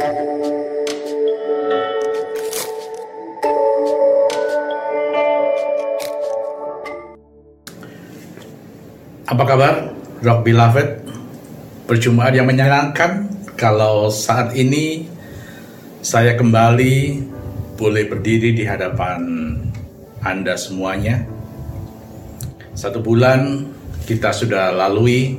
Apa kabar, Rock Beloved? Perjumpaan yang menyenangkan kalau saat ini saya kembali boleh berdiri di hadapan Anda semuanya. Satu bulan kita sudah lalui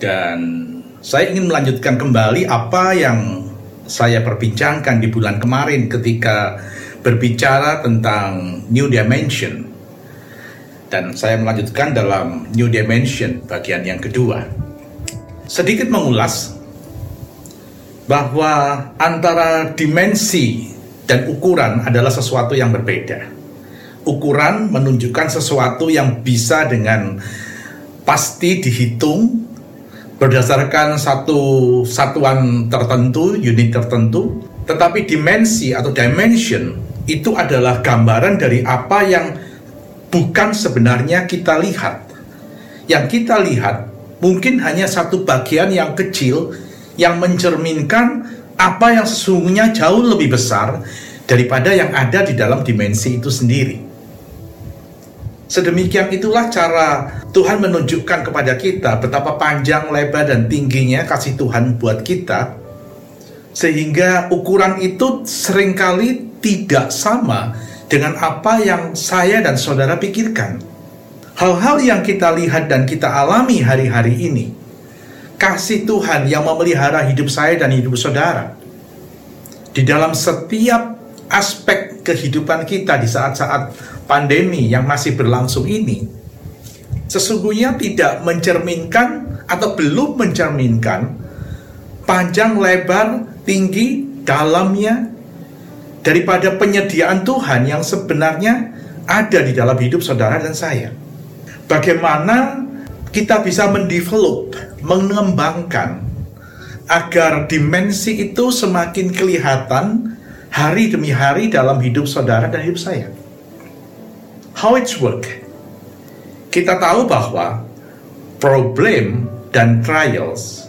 dan saya ingin melanjutkan kembali apa yang saya perbincangkan di bulan kemarin ketika berbicara tentang New Dimension dan saya melanjutkan dalam New Dimension bagian yang kedua. Sedikit mengulas bahwa antara dimensi dan ukuran adalah sesuatu yang berbeda. Ukuran menunjukkan sesuatu yang bisa dengan pasti dihitung berdasarkan satu satuan tertentu, unit tertentu, tetapi dimensi atau dimension itu adalah gambaran dari apa yang bukan sebenarnya kita lihat. Yang kita lihat mungkin hanya satu bagian yang kecil yang mencerminkan apa yang sesungguhnya jauh lebih besar daripada yang ada di dalam dimensi itu sendiri. Sedemikian itulah cara Tuhan menunjukkan kepada kita betapa panjang, lebar, dan tingginya kasih Tuhan buat kita, sehingga ukuran itu sering kali tidak sama dengan apa yang saya dan saudara pikirkan. Hal-hal yang kita lihat dan kita alami hari-hari ini, kasih Tuhan yang memelihara hidup saya dan hidup saudara. Di dalam setiap aspek kehidupan kita di saat-saat pandemi yang masih berlangsung ini, sesungguhnya tidak mencerminkan atau belum mencerminkan panjang, lebar, tinggi, dalamnya, daripada penyediaan Tuhan yang sebenarnya ada di dalam hidup saudara dan saya. Bagaimana kita bisa mendevelop, mengembangkan agar dimensi itu semakin kelihatan hari demi hari dalam hidup saudara dan hidup saya. How it's work? Kita tahu bahwa problem dan trials,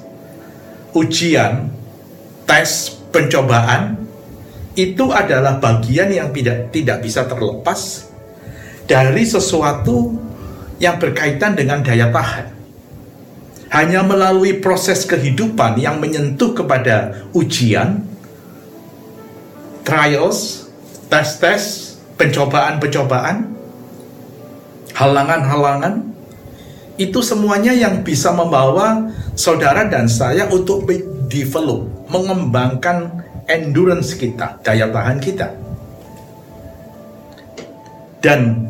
ujian, tes, pencobaan itu adalah bagian yang tidak tidak bisa terlepas dari sesuatu yang berkaitan dengan daya tahan. Hanya melalui proses kehidupan yang menyentuh kepada ujian, trials, tes-tes, pencobaan-pencobaan, halangan-halangan, itu semuanya yang bisa membawa saudara dan saya untuk develop, mengembangkan endurance kita, daya tahan kita. Dan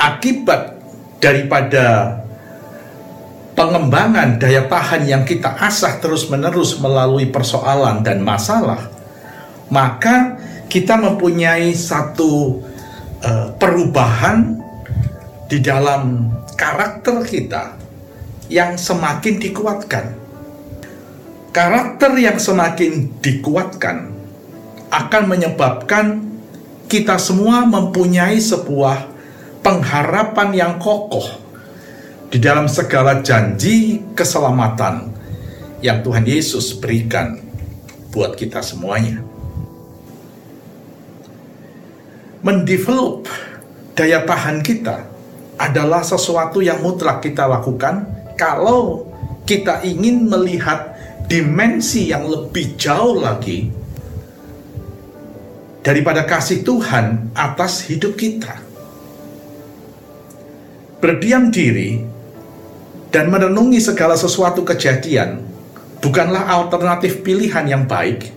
akibat daripada pengembangan daya tahan yang kita asah terus-menerus melalui persoalan dan masalah, maka kita mempunyai satu uh, perubahan di dalam karakter kita yang semakin dikuatkan. Karakter yang semakin dikuatkan akan menyebabkan kita semua mempunyai sebuah pengharapan yang kokoh di dalam segala janji keselamatan yang Tuhan Yesus berikan buat kita semuanya. Mendevelop daya tahan kita adalah sesuatu yang mutlak kita lakukan kalau kita ingin melihat dimensi yang lebih jauh lagi daripada kasih Tuhan atas hidup kita. Berdiam diri dan merenungi segala sesuatu kejadian bukanlah alternatif pilihan yang baik.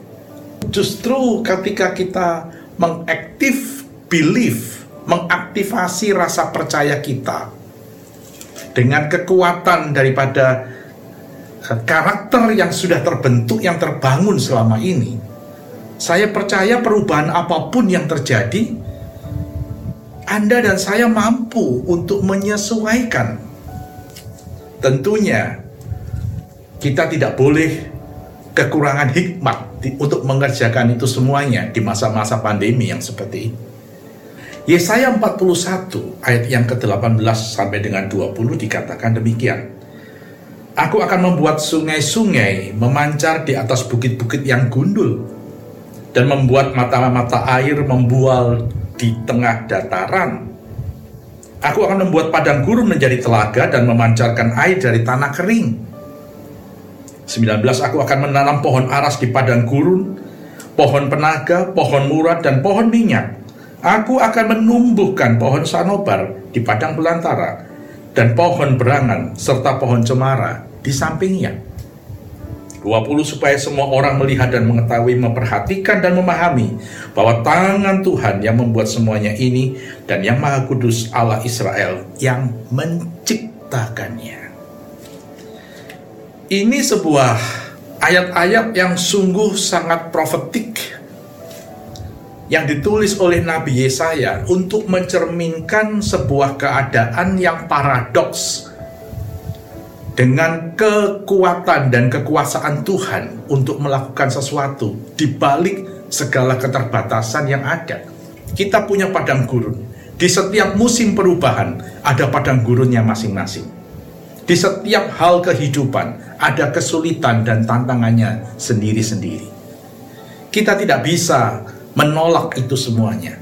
Justru ketika kita mengaktif belief, mengaktifasi rasa percaya kita dengan kekuatan daripada eh, karakter yang sudah terbentuk, yang terbangun selama ini, saya percaya perubahan apa pun yang terjadi, Anda dan saya mampu untuk menyesuaikan. Tentunya, kita tidak boleh kekurangan hikmat untuk mengerjakan itu semuanya di masa-masa pandemi yang seperti ini. Yesaya 41 ayat yang ke-18 sampai dengan 20 dikatakan demikian. Aku akan membuat sungai-sungai memancar di atas bukit-bukit yang gundul dan membuat mata-mata air membual di tengah dataran. Aku akan membuat padang gurun menjadi telaga dan memancarkan air dari tanah kering. 19 Aku akan menanam pohon aras di padang gurun, pohon penaga, pohon murad, dan pohon minyak. Aku akan menumbuhkan pohon sanobar di padang belantara, dan pohon berangan, serta pohon cemara di sampingnya. 20 supaya semua orang melihat dan mengetahui, memperhatikan dan memahami bahwa tangan Tuhan yang membuat semuanya ini dan yang Maha Kudus Allah Israel yang menciptakannya. Ini sebuah ayat-ayat yang sungguh sangat profetik yang ditulis oleh Nabi Yesaya untuk mencerminkan sebuah keadaan yang paradoks dengan kekuatan dan kekuasaan Tuhan untuk melakukan sesuatu di balik segala keterbatasan yang ada. Kita punya padang gurun. Di setiap musim perubahan ada padang gurunnya masing-masing. Di setiap hal kehidupan ada kesulitan dan tantangannya sendiri-sendiri. Kita tidak bisa menolak itu semuanya.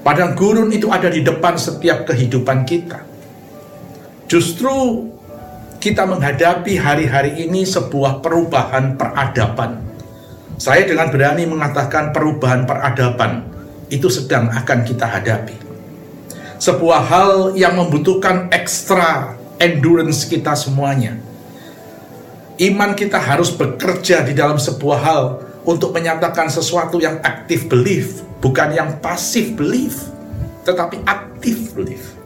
Padang gurun itu ada di depan setiap kehidupan kita. Justru kita menghadapi hari-hari ini sebuah perubahan peradaban. Saya dengan berani mengatakan perubahan peradaban itu sedang akan kita hadapi. Sebuah hal yang membutuhkan ekstra endurance kita semuanya. Iman kita harus bekerja di dalam sebuah hal untuk menyatakan sesuatu yang aktif belief, bukan yang pasif belief, tetapi aktif belief.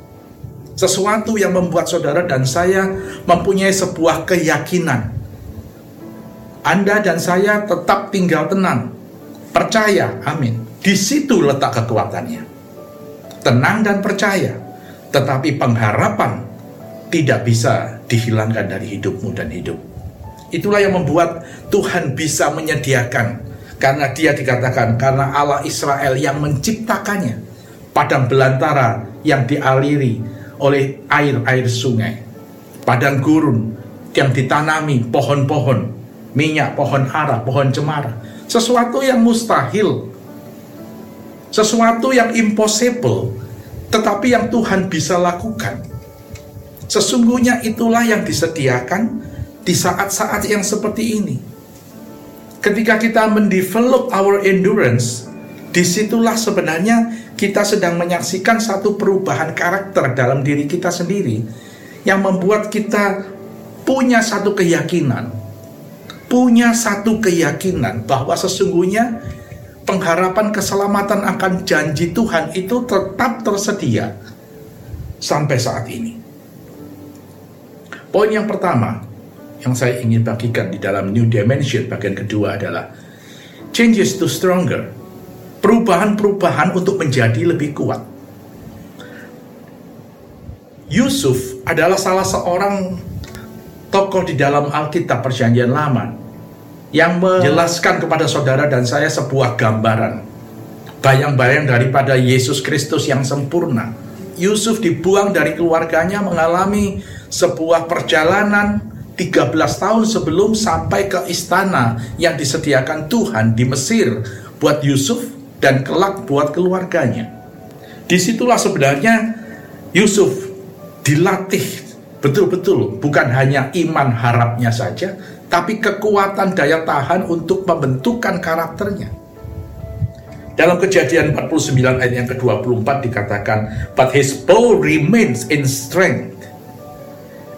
Sesuatu yang membuat saudara dan saya mempunyai sebuah keyakinan. Anda dan saya tetap tinggal tenang. Percaya, amin. Di situ letak kekuatannya. Tenang dan percaya. Tetapi pengharapan tidak bisa dihilangkan dari hidupmu dan hidup. Itulah yang membuat Tuhan bisa menyediakan karena dia dikatakan karena Allah Israel yang menciptakannya padang belantara yang dialiri oleh air-air sungai. Padang gurun yang ditanami pohon-pohon, minyak, pohon ara, pohon cemara. Sesuatu yang mustahil. Sesuatu yang impossible. Tetapi yang Tuhan bisa lakukan. Sesungguhnya itulah yang disediakan di saat-saat yang seperti ini. Ketika kita mendevelop our endurance, di situlah sebenarnya kita sedang menyaksikan satu perubahan karakter dalam diri kita sendiri yang membuat kita punya satu keyakinan, punya satu keyakinan bahwa sesungguhnya pengharapan keselamatan akan janji Tuhan itu tetap tersedia sampai saat ini. Poin yang pertama yang saya ingin bagikan di dalam New Dimension bagian kedua adalah changes to stronger perubahan-perubahan untuk menjadi lebih kuat. Yusuf adalah salah seorang tokoh di dalam Alkitab Perjanjian Lama yang menjelaskan kepada saudara dan saya sebuah gambaran bayang-bayang daripada Yesus Kristus yang sempurna. Yusuf dibuang dari keluarganya mengalami sebuah perjalanan 13 tahun sebelum sampai ke istana yang disediakan Tuhan di Mesir buat Yusuf dan kelak buat keluarganya. Di situlah sebenarnya Yusuf dilatih betul-betul bukan hanya iman harapnya saja, tapi kekuatan daya tahan untuk pembentukan karakternya. Dalam kejadian 49 ayat yang ke-24 dikatakan, But his bow remains in strength,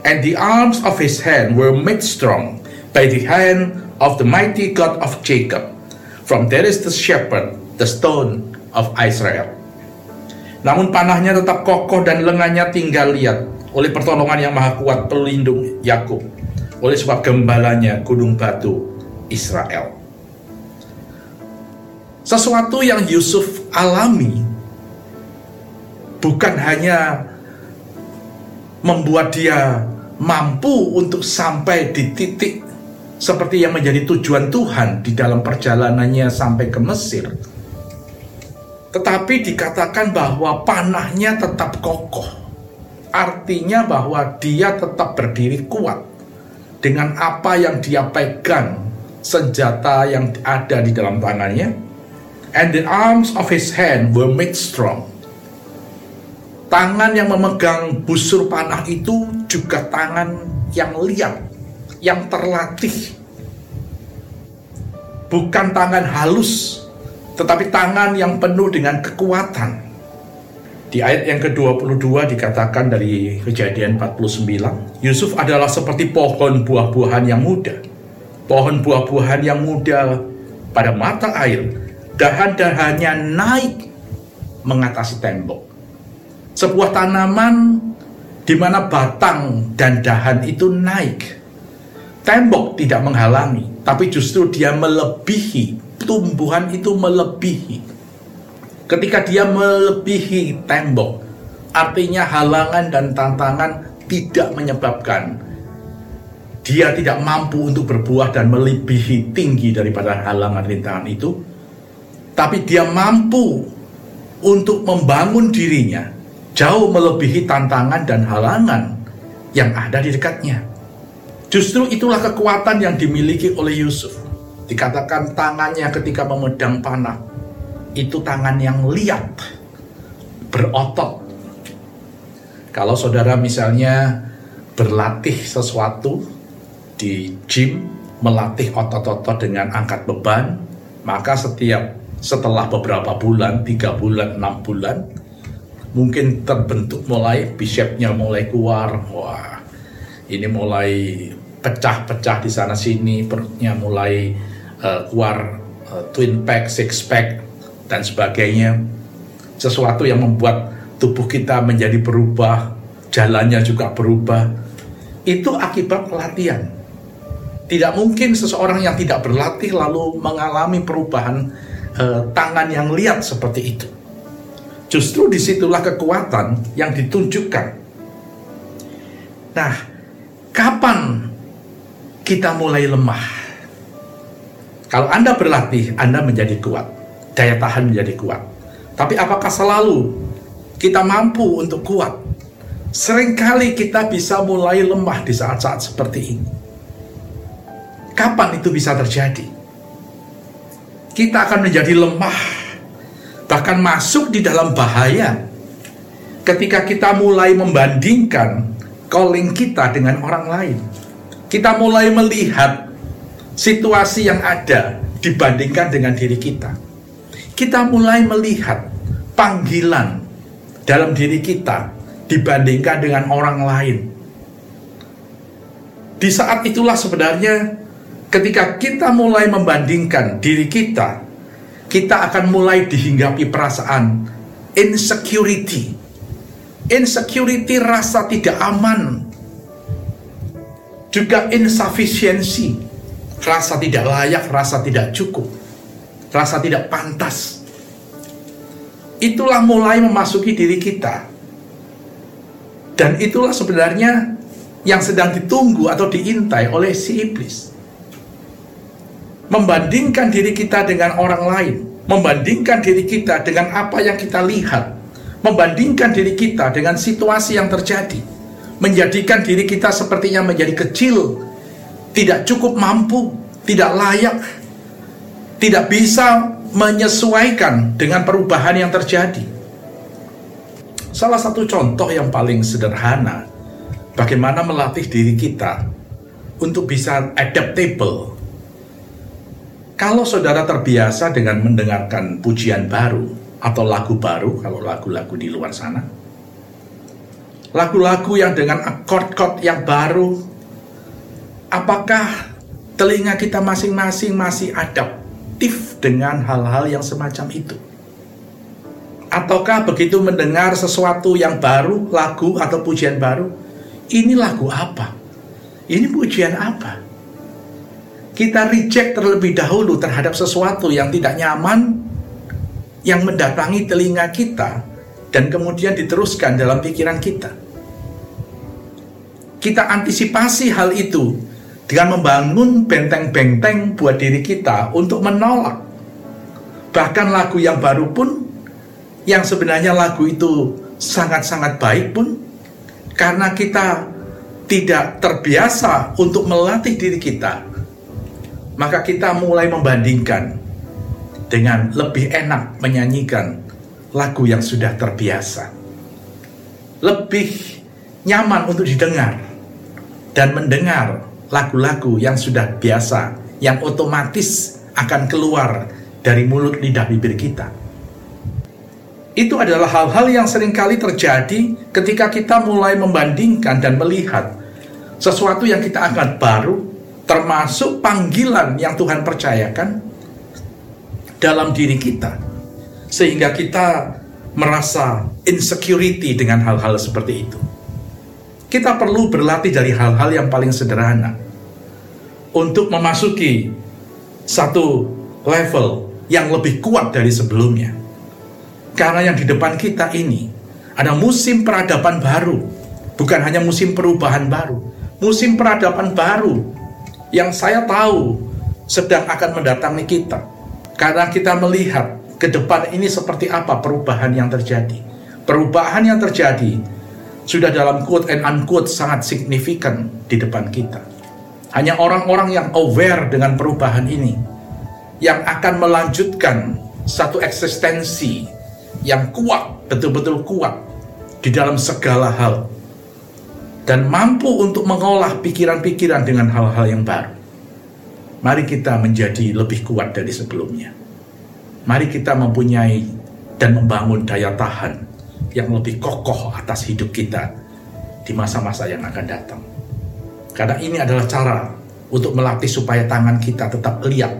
and the arms of his hand were made strong by the hand of the mighty God of Jacob. From there is the shepherd the stone of Israel. Namun panahnya tetap kokoh dan lengannya tinggal lihat oleh pertolongan yang maha kuat pelindung Yakub oleh sebab gembalanya gunung batu Israel. Sesuatu yang Yusuf alami bukan hanya membuat dia mampu untuk sampai di titik seperti yang menjadi tujuan Tuhan di dalam perjalanannya sampai ke Mesir tetapi dikatakan bahwa panahnya tetap kokoh. Artinya bahwa dia tetap berdiri kuat dengan apa yang dia pegang, senjata yang ada di dalam tangannya. And the arms of his hand were made strong. Tangan yang memegang busur panah itu juga tangan yang liat, yang terlatih. Bukan tangan halus, tetapi tangan yang penuh dengan kekuatan. Di ayat yang ke-22 dikatakan dari kejadian 49, Yusuf adalah seperti pohon buah-buahan yang muda. Pohon buah-buahan yang muda pada mata air, dahan-dahannya naik mengatasi tembok. Sebuah tanaman di mana batang dan dahan itu naik. Tembok tidak menghalangi, tapi justru dia melebihi, tumbuhan itu melebihi. Ketika dia melebihi tembok, artinya halangan dan tantangan tidak menyebabkan dia tidak mampu untuk berbuah dan melebihi tinggi daripada halangan rintangan itu, tapi dia mampu untuk membangun dirinya jauh melebihi tantangan dan halangan yang ada di dekatnya. Justru itulah kekuatan yang dimiliki oleh Yusuf. Dikatakan tangannya ketika memedang panah itu tangan yang liat, berotot. Kalau saudara misalnya berlatih sesuatu di gym, melatih otot-otot dengan angkat beban, maka setiap setelah beberapa bulan, tiga bulan, enam bulan, mungkin terbentuk mulai bicepnya mulai keluar, wah ini mulai pecah-pecah di sana sini, perutnya mulai uh, keluar uh, twin pack, six pack, dan sebagainya. Sesuatu yang membuat tubuh kita menjadi berubah, jalannya juga berubah. Itu akibat latihan. Tidak mungkin seseorang yang tidak berlatih lalu mengalami perubahan eh, tangan yang lihat seperti itu. Justru di situlah kekuatan yang ditunjukkan. Nah, kapan kita mulai lemah? Kalau Anda berlatih, Anda menjadi kuat daya tahan menjadi kuat. Tapi apakah selalu kita mampu untuk kuat? Seringkali kita bisa mulai lemah di saat-saat seperti ini. Kapan itu bisa terjadi? Kita akan menjadi lemah, bahkan masuk di dalam bahaya ketika kita mulai membandingkan calling kita dengan orang lain. Kita mulai melihat situasi yang ada dibandingkan dengan diri kita kita mulai melihat panggilan dalam diri kita dibandingkan dengan orang lain. Di saat itulah sebenarnya ketika kita mulai membandingkan diri kita, kita akan mulai dihinggapi perasaan insecurity. Insecurity rasa tidak aman. Juga insufficiency, rasa tidak layak, rasa tidak cukup rasa tidak pantas. Itulah mulai memasuki diri kita. Dan itulah sebenarnya yang sedang ditunggu atau diintai oleh si iblis. Membandingkan diri kita dengan orang lain, membandingkan diri kita dengan apa yang kita lihat, membandingkan diri kita dengan situasi yang terjadi, menjadikan diri kita sepertinya menjadi kecil, tidak cukup mampu, tidak layak, tidak bisa menyesuaikan dengan perubahan yang terjadi. Salah satu contoh yang paling sederhana, bagaimana melatih diri kita untuk bisa adaptable. Kalau saudara terbiasa dengan mendengarkan pujian baru atau lagu baru, kalau lagu-lagu di luar sana, lagu-lagu yang dengan akord-akord yang baru, apakah telinga kita masing-masing masih adapt aktif dengan hal-hal yang semacam itu? Ataukah begitu mendengar sesuatu yang baru, lagu atau pujian baru, ini lagu apa? Ini pujian apa? Kita reject terlebih dahulu terhadap sesuatu yang tidak nyaman, yang mendatangi telinga kita, dan kemudian diteruskan dalam pikiran kita. Kita antisipasi hal itu dengan membangun benteng-benteng buat diri kita untuk menolak. Bahkan lagu yang baru pun, yang sebenarnya lagu itu sangat-sangat baik pun, karena kita tidak terbiasa untuk melatih diri kita, maka kita mulai membandingkan dengan lebih enak menyanyikan lagu yang sudah terbiasa. Lebih nyaman untuk didengar dan mendengar lagu-lagu yang sudah biasa, yang otomatis akan keluar dari mulut lidah bibir kita. Itu adalah hal-hal yang sering kali terjadi ketika kita mulai membandingkan dan melihat sesuatu yang kita anggap baru, termasuk panggilan yang Tuhan percayakan dalam diri kita, sehingga kita merasa insecurity dengan hal-hal seperti itu. Kita perlu berlatih dari hal-hal yang paling sederhana untuk memasuki satu level yang lebih kuat dari sebelumnya. Karena yang di depan kita ini ada musim peradaban baru, bukan hanya musim perubahan baru, musim peradaban baru yang saya tahu sedang akan mendatangi kita. Karena kita melihat ke depan ini seperti apa perubahan yang terjadi. Perubahan yang terjadi sudah dalam quote and unquote sangat signifikan di depan kita. Hanya orang-orang yang aware dengan perubahan ini yang akan melanjutkan satu eksistensi yang kuat, betul-betul kuat di dalam segala hal dan mampu untuk mengolah pikiran-pikiran dengan hal-hal yang baru. Mari kita menjadi lebih kuat dari sebelumnya. Mari kita mempunyai dan membangun daya tahan yang lebih kokoh atas hidup kita di masa-masa yang akan datang. Karena ini adalah cara untuk melatih supaya tangan kita tetap lihat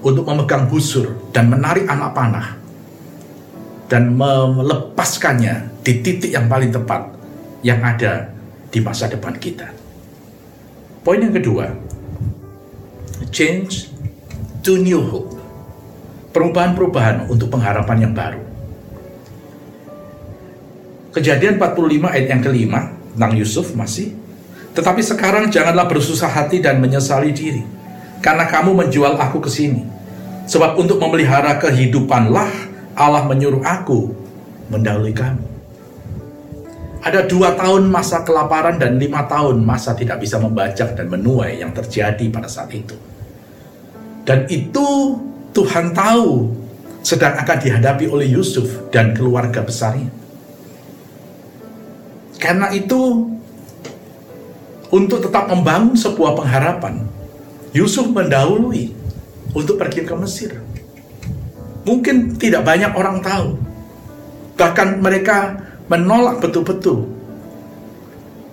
untuk memegang busur dan menarik anak panah dan melepaskannya di titik yang paling tepat yang ada di masa depan kita. Poin yang kedua, change to new hope. Perubahan-perubahan untuk pengharapan yang baru. Kejadian 45 ayat yang kelima tentang Yusuf masih. Tetapi sekarang janganlah bersusah hati dan menyesali diri karena kamu menjual aku ke sini. Sebab untuk memelihara kehidupanlah Allah menyuruh aku mendahului kamu. Ada dua tahun masa kelaparan dan lima tahun masa tidak bisa membajak dan menuai yang terjadi pada saat itu. Dan itu Tuhan tahu sedang akan dihadapi oleh Yusuf dan keluarga besarnya. Karena itu untuk tetap membangun sebuah pengharapan, Yusuf mendahului untuk pergi ke Mesir. Mungkin tidak banyak orang tahu. Bahkan mereka menolak betul-betul.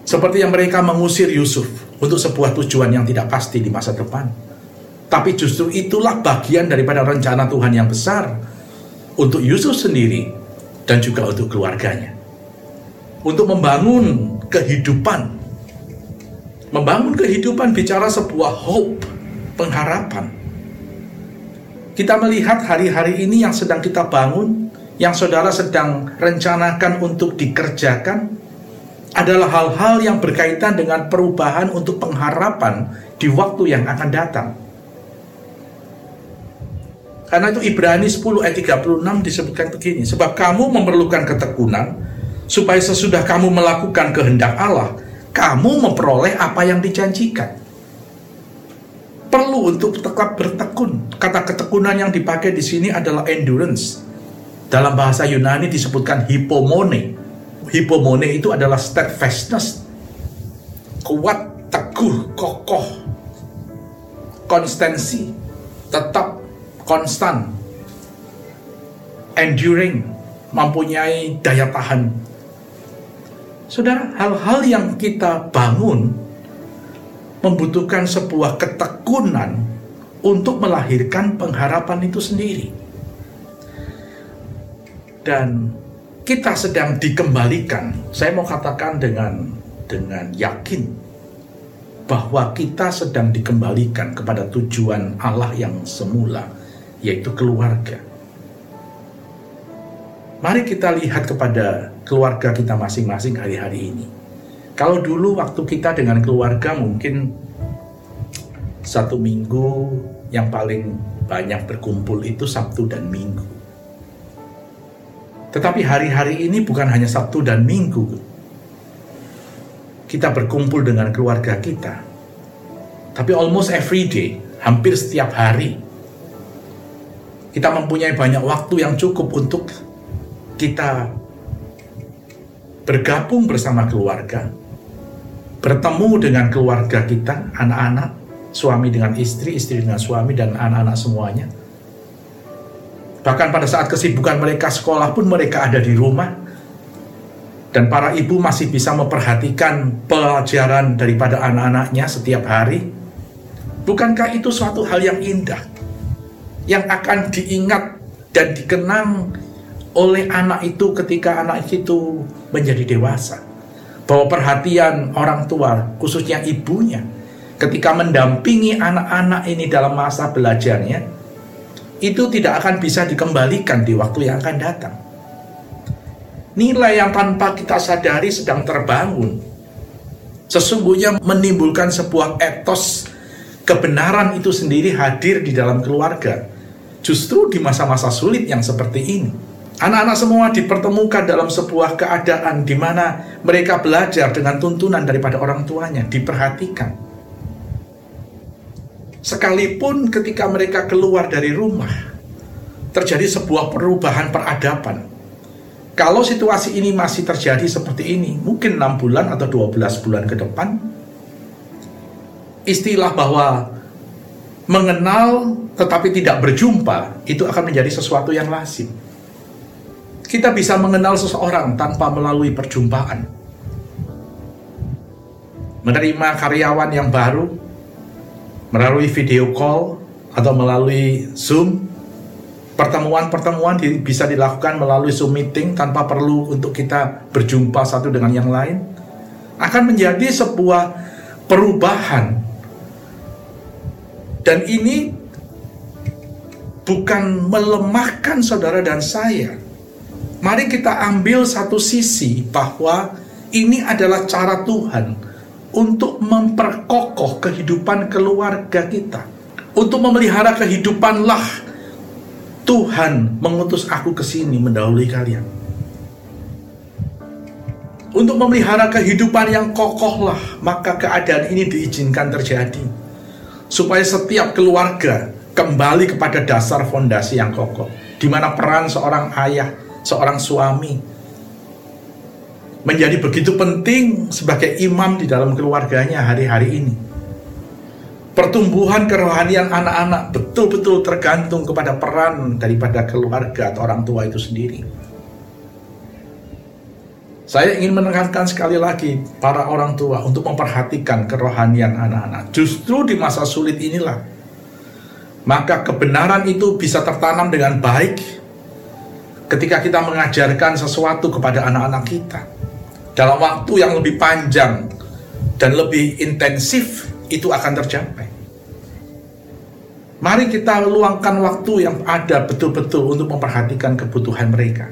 Seperti yang mereka mengusir Yusuf untuk sebuah tujuan yang tidak pasti di masa depan. Tapi justru itulah bagian daripada rencana Tuhan yang besar untuk Yusuf sendiri dan juga untuk keluarganya. Untuk membangun kehidupan Membangun kehidupan bicara sebuah hope, pengharapan. Kita melihat hari-hari ini yang sedang kita bangun, yang saudara sedang rencanakan untuk dikerjakan, adalah hal-hal yang berkaitan dengan perubahan untuk pengharapan di waktu yang akan datang. Karena itu Ibrani 10 ayat 36 disebutkan begini, sebab kamu memerlukan ketekunan supaya sesudah kamu melakukan kehendak Allah, kamu memperoleh apa yang dijanjikan. Perlu untuk tetap bertekun. Kata ketekunan yang dipakai di sini adalah endurance. Dalam bahasa Yunani disebutkan hipomone. Hipomone itu adalah steadfastness. Kuat, teguh, kokoh. Konstansi. Tetap konstan. Enduring. Mempunyai daya tahan Saudara, hal-hal yang kita bangun membutuhkan sebuah ketekunan untuk melahirkan pengharapan itu sendiri. Dan kita sedang dikembalikan. Saya mau katakan dengan dengan yakin bahwa kita sedang dikembalikan kepada tujuan Allah yang semula, yaitu keluarga. Mari kita lihat kepada keluarga kita masing-masing hari-hari ini. Kalau dulu waktu kita dengan keluarga mungkin satu minggu yang paling banyak berkumpul itu Sabtu dan Minggu. Tetapi hari-hari ini bukan hanya Sabtu dan Minggu. kita berkumpul dengan keluarga kita. Tapi almost every day, hampir setiap hari, kita mempunyai banyak waktu yang cukup untuk kita bergabung bersama keluarga, bertemu dengan keluarga kita, anak-anak, suami dengan istri, istri dengan suami, dan anak-anak semuanya. Bahkan pada saat kesibukan mereka sekolah pun mereka ada di rumah, dan para ibu masih bisa memperhatikan pelajaran daripada anak-anaknya setiap hari. Bukankah itu suatu hal yang indah? yang akan diingat dan dikenang oleh anak itu ketika anak itu menjadi dewasa. Bahwa perhatian orang tua, khususnya ibunya, ketika mendampingi anak-anak ini dalam masa belajarnya, itu tidak akan bisa dikembalikan di waktu yang akan datang. Nilai yang tanpa kita sadari sedang terbangun, sesungguhnya menimbulkan sebuah etos kebenaran itu sendiri hadir di dalam keluarga Justru di masa-masa sulit yang seperti ini, anak-anak semua dipertemukan dalam sebuah keadaan di mana mereka belajar dengan tuntunan daripada orang tuanya, diperhatikan. Sekalipun ketika mereka keluar dari rumah, terjadi sebuah perubahan peradaban. Kalau situasi ini masih terjadi seperti ini, mungkin 6 bulan atau 12 bulan ke depan, istilah bahwa mengenal tetapi tidak berjumpa itu akan menjadi sesuatu yang lazim. Kita bisa mengenal seseorang tanpa melalui perjumpaan. Menerima karyawan yang baru melalui video call atau melalui Zoom. Pertemuan-pertemuan bisa dilakukan melalui Zoom meeting tanpa perlu untuk kita berjumpa satu dengan yang lain. Akan menjadi sebuah perubahan dan ini bukan melemahkan saudara dan saya. Mari kita ambil satu sisi bahwa ini adalah cara Tuhan untuk memperkokoh kehidupan keluarga kita. Untuk memelihara kehidupanlah Tuhan mengutus aku ke sini mendahului kalian. Untuk memelihara kehidupan yang kokohlah, maka keadaan ini diizinkan terjadi supaya setiap keluarga kembali kepada dasar fondasi yang kokoh, di mana peran seorang ayah, seorang suami menjadi begitu penting sebagai imam di dalam keluarganya hari-hari ini. Pertumbuhan kerohanian anak-anak betul-betul tergantung kepada peran daripada keluarga atau orang tua itu sendiri. Saya ingin menekankan sekali lagi para orang tua untuk memperhatikan kerohanian anak-anak. Justru di masa sulit inilah, maka kebenaran itu bisa tertanam dengan baik ketika kita mengajarkan sesuatu kepada anak-anak kita. Dalam waktu yang lebih panjang dan lebih intensif, itu akan tercapai. Mari kita luangkan waktu yang ada betul-betul untuk memperhatikan kebutuhan mereka.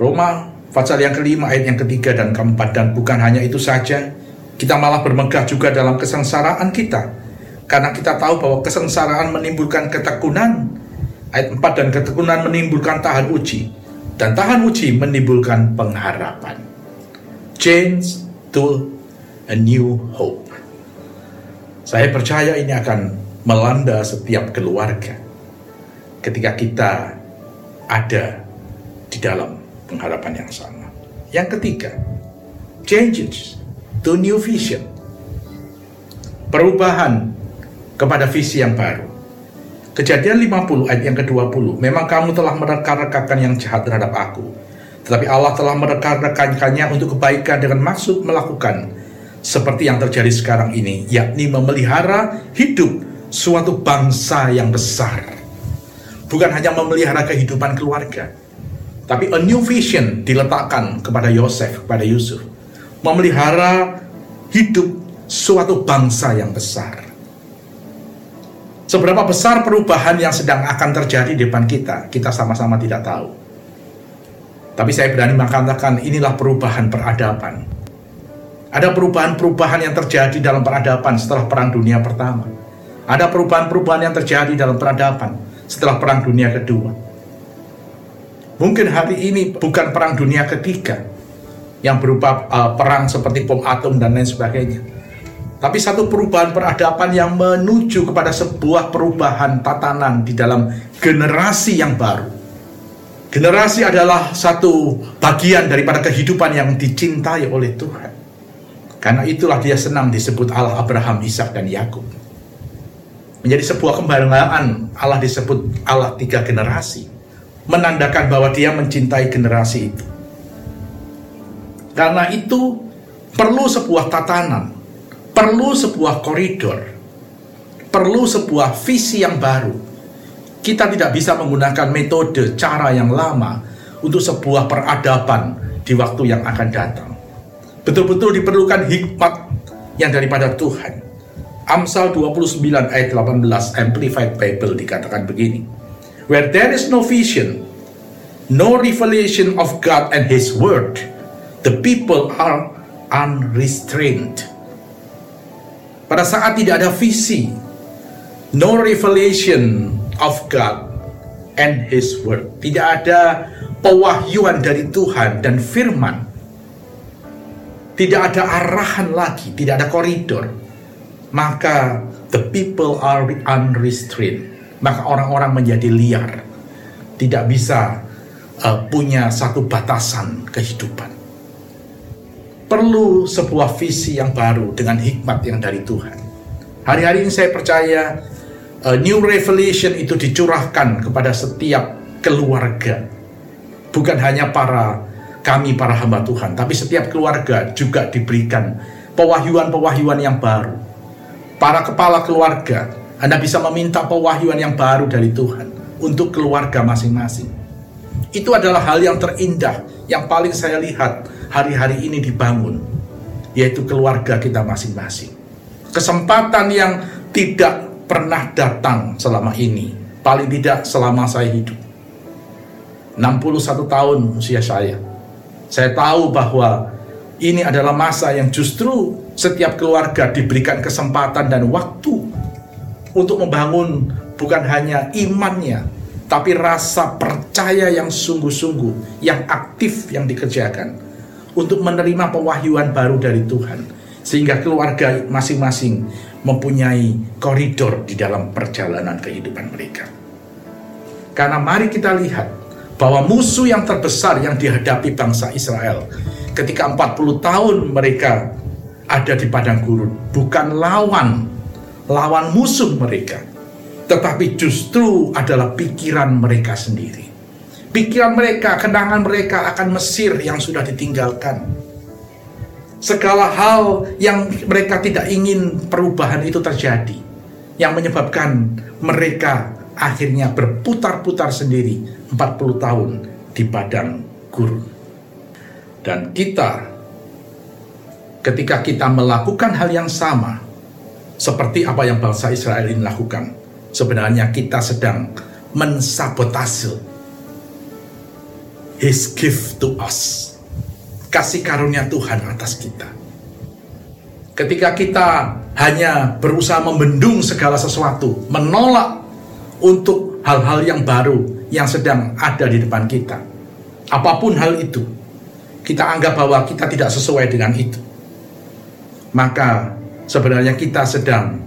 Roma pasal yang kelima ayat yang ketiga dan keempat. Dan bukan hanya itu saja kita malah bermegah juga dalam kesengsaraan kita. Karena kita tahu bahwa kesengsaraan menimbulkan ketekunan. Ayat 4 dan ketekunan menimbulkan tahan uji dan tahan uji menimbulkan pengharapan change to a new hope saya percaya ini akan melanda setiap keluarga ketika kita ada di dalam pengharapan yang sama. Yang ketiga, changes to new vision. Perubahan kepada visi yang baru. Kejadian 50 ayat yang ke-20, memang kamu telah mereka-rekakan yang jahat terhadap aku. Tetapi Allah telah mereka-rekannya untuk kebaikan dengan maksud melakukan seperti yang terjadi sekarang ini, yakni memelihara hidup suatu bangsa yang besar. Bukan hanya memelihara kehidupan keluarga, tapi a new vision diletakkan kepada Yosef, kepada Yusuf. Memelihara hidup suatu bangsa yang besar. Seberapa besar perubahan yang sedang akan terjadi di depan kita, kita sama-sama tidak tahu. Tapi saya berani mengatakan inilah perubahan peradaban. Ada perubahan-perubahan yang terjadi dalam peradaban setelah Perang Dunia Pertama. Ada perubahan-perubahan yang terjadi dalam peradaban setelah Perang Dunia Kedua Mungkin hari ini bukan perang dunia ketiga, yang berupa uh, perang seperti bom atom dan lain sebagainya. Tapi satu perubahan peradaban yang menuju kepada sebuah perubahan tatanan di dalam generasi yang baru. Generasi adalah satu bagian daripada kehidupan yang dicintai oleh Tuhan. Karena itulah dia senang disebut Allah Abraham, Ishak dan Yakub. Menjadi sebuah kebanggaan Allah disebut Allah tiga generasi. Menandakan bahwa dia mencintai generasi itu. Karena itu perlu sebuah tatanan perlu sebuah koridor, perlu sebuah visi yang baru. Kita tidak bisa menggunakan metode cara yang lama untuk sebuah peradaban di waktu yang akan datang. Betul-betul diperlukan hikmat yang daripada Tuhan. Amsal 29 ayat 18 Amplified Bible dikatakan begini. Where there is no vision, no revelation of God and His Word, the people are unrestrained. Pada saat tidak ada visi, no revelation of God and His Word, tidak ada pewahyuan dari Tuhan dan firman, tidak ada arahan lagi, tidak ada koridor, maka the people are unrestrained, maka orang-orang menjadi liar, tidak bisa uh, punya satu batasan kehidupan perlu sebuah visi yang baru dengan hikmat yang dari Tuhan. Hari-hari ini saya percaya uh, new revelation itu dicurahkan kepada setiap keluarga. Bukan hanya para kami para hamba Tuhan, tapi setiap keluarga juga diberikan pewahyuan-pewahyuan yang baru. Para kepala keluarga, Anda bisa meminta pewahyuan yang baru dari Tuhan untuk keluarga masing-masing. Itu adalah hal yang terindah yang paling saya lihat hari-hari ini dibangun, yaitu keluarga kita masing-masing. Kesempatan yang tidak pernah datang selama ini, paling tidak selama saya hidup. 61 tahun usia saya. Saya tahu bahwa ini adalah masa yang justru setiap keluarga diberikan kesempatan dan waktu untuk membangun bukan hanya imannya, tapi rasa percaya yang sungguh-sungguh, yang aktif yang dikerjakan untuk menerima pewahyuan baru dari Tuhan sehingga keluarga masing-masing mempunyai koridor di dalam perjalanan kehidupan mereka. Karena mari kita lihat bahwa musuh yang terbesar yang dihadapi bangsa Israel ketika 40 tahun mereka ada di padang gurun bukan lawan lawan musuh mereka tetapi justru adalah pikiran mereka sendiri. Pikiran mereka, kenangan mereka akan Mesir yang sudah ditinggalkan. Segala hal yang mereka tidak ingin perubahan itu terjadi, yang menyebabkan mereka akhirnya berputar-putar sendiri 40 tahun di padang gurun. Dan kita ketika kita melakukan hal yang sama seperti apa yang bangsa Israel ini lakukan, sebenarnya kita sedang mensabotase His gift to us. Kasih karunia Tuhan atas kita. Ketika kita hanya berusaha membendung segala sesuatu, menolak untuk hal-hal yang baru yang sedang ada di depan kita. Apa pun hal itu, kita anggap bahwa kita tidak sesuai dengan itu. Maka sebenarnya kita sedang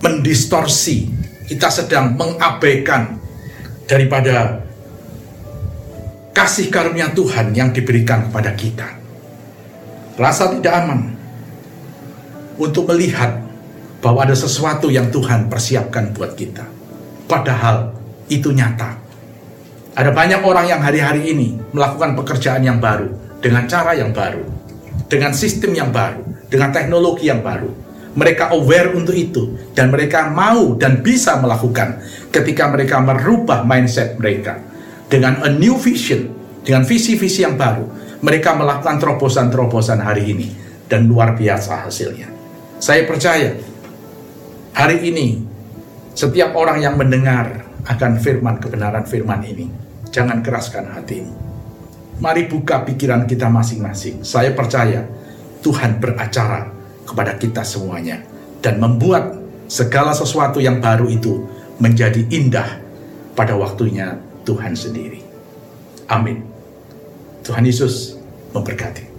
mendistorsi kita sedang mengabaikan daripada kasih karunia Tuhan yang diberikan kepada kita. Rasa tidak aman untuk melihat bahwa ada sesuatu yang Tuhan persiapkan buat kita. Padahal itu nyata. Ada banyak orang yang hari-hari ini melakukan pekerjaan yang baru dengan cara yang baru, dengan sistem yang baru, dengan teknologi yang baru mereka aware untuk itu dan mereka mau dan bisa melakukan ketika mereka merubah mindset mereka dengan a new vision, dengan visi-visi yang baru. Mereka melakukan terobosan-terobosan hari ini dan luar biasa hasilnya. Saya percaya hari ini setiap orang yang mendengar akan firman kebenaran firman ini, jangan keraskan hatimu. Mari buka pikiran kita masing-masing. Saya percaya Tuhan beracara kepada kita semuanya dan membuat segala sesuatu yang baru itu menjadi indah pada waktunya Tuhan sendiri. Amin. Tuhan Yesus memberkati.